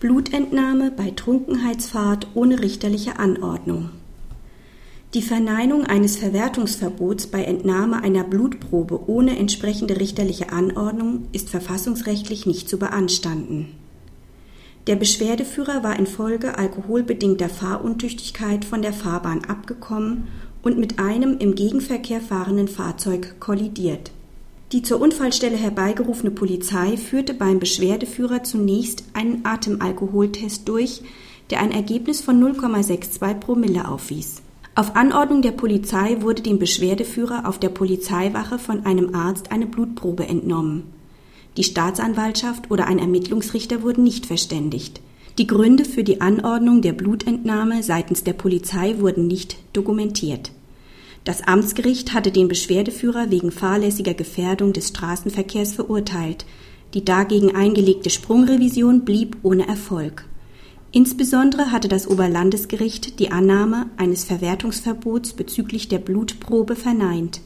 Blutentnahme bei Trunkenheitsfahrt ohne richterliche Anordnung. Die Verneinung eines Verwertungsverbots bei Entnahme einer Blutprobe ohne entsprechende richterliche Anordnung ist verfassungsrechtlich nicht zu beanstanden. Der Beschwerdeführer war infolge alkoholbedingter Fahruntüchtigkeit von der Fahrbahn abgekommen und mit einem im Gegenverkehr fahrenden Fahrzeug kollidiert. Die zur Unfallstelle herbeigerufene Polizei führte beim Beschwerdeführer zunächst einen Atemalkoholtest durch, der ein Ergebnis von 0,62 Promille aufwies. Auf Anordnung der Polizei wurde dem Beschwerdeführer auf der Polizeiwache von einem Arzt eine Blutprobe entnommen. Die Staatsanwaltschaft oder ein Ermittlungsrichter wurden nicht verständigt. Die Gründe für die Anordnung der Blutentnahme seitens der Polizei wurden nicht dokumentiert. Das Amtsgericht hatte den Beschwerdeführer wegen fahrlässiger Gefährdung des Straßenverkehrs verurteilt. Die dagegen eingelegte Sprungrevision blieb ohne Erfolg. Insbesondere hatte das Oberlandesgericht die Annahme eines Verwertungsverbots bezüglich der Blutprobe verneint.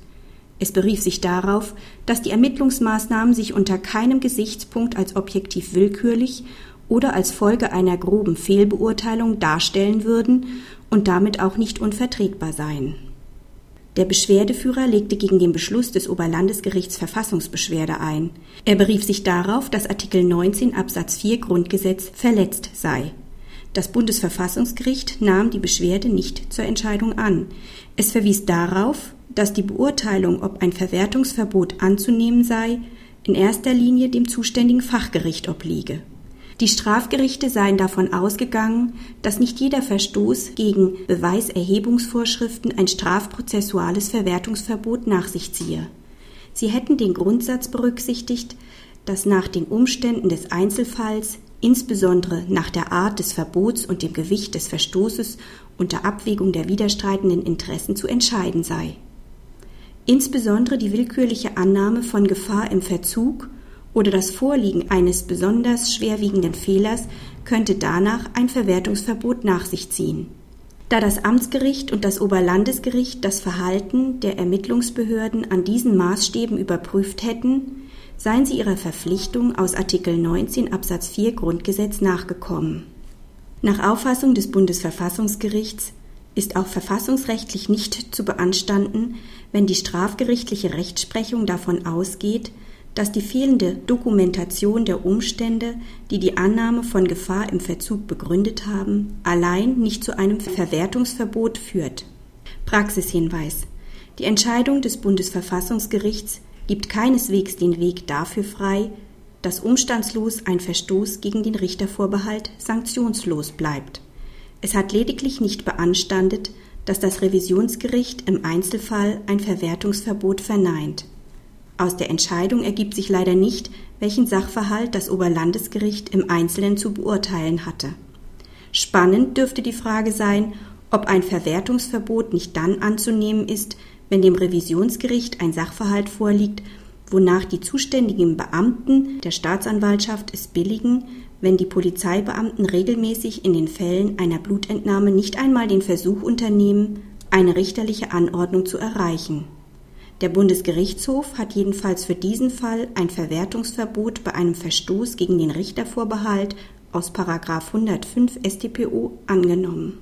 Es berief sich darauf, dass die Ermittlungsmaßnahmen sich unter keinem Gesichtspunkt als objektiv willkürlich oder als Folge einer groben Fehlbeurteilung darstellen würden und damit auch nicht unvertretbar seien. Der Beschwerdeführer legte gegen den Beschluss des Oberlandesgerichts Verfassungsbeschwerde ein. Er berief sich darauf, dass Artikel 19 Absatz 4 Grundgesetz verletzt sei. Das Bundesverfassungsgericht nahm die Beschwerde nicht zur Entscheidung an. Es verwies darauf, dass die Beurteilung, ob ein Verwertungsverbot anzunehmen sei, in erster Linie dem zuständigen Fachgericht obliege. Die Strafgerichte seien davon ausgegangen, dass nicht jeder Verstoß gegen Beweiserhebungsvorschriften ein strafprozessuales Verwertungsverbot nach sich ziehe. Sie hätten den Grundsatz berücksichtigt, dass nach den Umständen des Einzelfalls, insbesondere nach der Art des Verbots und dem Gewicht des Verstoßes unter Abwägung der widerstreitenden Interessen zu entscheiden sei. Insbesondere die willkürliche Annahme von Gefahr im Verzug oder das Vorliegen eines besonders schwerwiegenden Fehlers könnte danach ein Verwertungsverbot nach sich ziehen. Da das Amtsgericht und das Oberlandesgericht das Verhalten der Ermittlungsbehörden an diesen Maßstäben überprüft hätten, seien sie ihrer Verpflichtung aus Artikel 19 Absatz 4 Grundgesetz nachgekommen. Nach Auffassung des Bundesverfassungsgerichts ist auch verfassungsrechtlich nicht zu beanstanden, wenn die strafgerichtliche Rechtsprechung davon ausgeht, dass die fehlende Dokumentation der Umstände, die die Annahme von Gefahr im Verzug begründet haben, allein nicht zu einem Verwertungsverbot führt. Praxishinweis Die Entscheidung des Bundesverfassungsgerichts gibt keineswegs den Weg dafür frei, dass umstandslos ein Verstoß gegen den Richtervorbehalt sanktionslos bleibt. Es hat lediglich nicht beanstandet, dass das Revisionsgericht im Einzelfall ein Verwertungsverbot verneint. Aus der Entscheidung ergibt sich leider nicht, welchen Sachverhalt das Oberlandesgericht im Einzelnen zu beurteilen hatte. Spannend dürfte die Frage sein, ob ein Verwertungsverbot nicht dann anzunehmen ist, wenn dem Revisionsgericht ein Sachverhalt vorliegt, wonach die zuständigen Beamten der Staatsanwaltschaft es billigen, wenn die Polizeibeamten regelmäßig in den Fällen einer Blutentnahme nicht einmal den Versuch unternehmen, eine richterliche Anordnung zu erreichen. Der Bundesgerichtshof hat jedenfalls für diesen Fall ein Verwertungsverbot bei einem Verstoß gegen den Richtervorbehalt aus 105 StPO angenommen